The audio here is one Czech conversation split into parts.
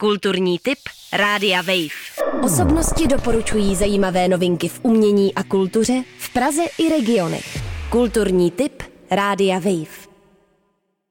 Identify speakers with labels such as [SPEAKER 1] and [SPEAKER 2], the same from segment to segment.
[SPEAKER 1] Kulturní tip Rádia Wave.
[SPEAKER 2] Osobnosti doporučují zajímavé novinky v umění a kultuře v Praze i regionech. Kulturní tip Rádia Wave.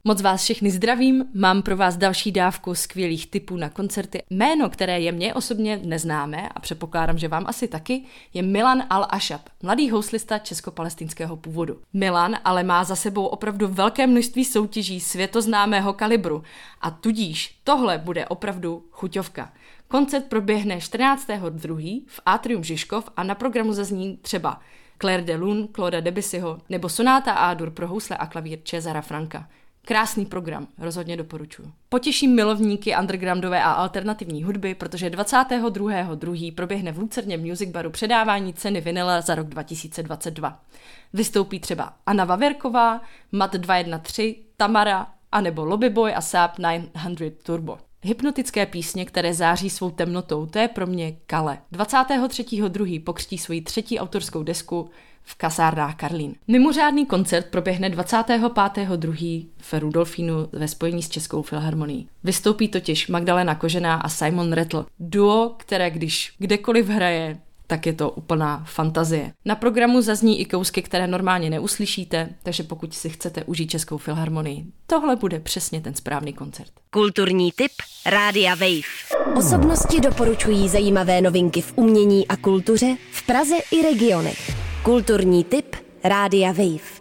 [SPEAKER 3] Moc vás všechny zdravím, mám pro vás další dávku skvělých tipů na koncerty. Jméno, které je mně osobně neznámé a předpokládám, že vám asi taky, je Milan Al-Ashab, mladý houslista česko-palestinského původu. Milan ale má za sebou opravdu velké množství soutěží světoznámého kalibru a tudíž tohle bude opravdu chuťovka. Koncert proběhne 14.2. v Atrium Žižkov a na programu zazní třeba Claire de Lune, Claude Debussyho nebo Sonáta A-dur pro housle a klavír Cezara Franka. Krásný program, rozhodně doporučuji. Potěším milovníky undergroundové a alternativní hudby, protože 22.2. proběhne v Lucerně Music Baru předávání ceny vinila za rok 2022. Vystoupí třeba Anna Vaverková, Mat 213, Tamara, anebo Lobbyboy a Saab 900 Turbo. Hypnotické písně, které září svou temnotou, to je pro mě Kale. 23.2. pokřtí svoji třetí autorskou desku v kasárnách Karlín. Mimořádný koncert proběhne 25.2. v Rudolfínu ve spojení s Českou filharmonií. Vystoupí totiž Magdalena Kožená a Simon Rettl. Duo, které když kdekoliv hraje, tak je to úplná fantazie. Na programu zazní i kousky, které normálně neuslyšíte, takže pokud si chcete užít Českou filharmonii, tohle bude přesně ten správný koncert.
[SPEAKER 1] Kulturní tip Rádia Wave.
[SPEAKER 2] Osobnosti doporučují zajímavé novinky v umění a kultuře v Praze i regionech. Kulturní tip Rádia Wave.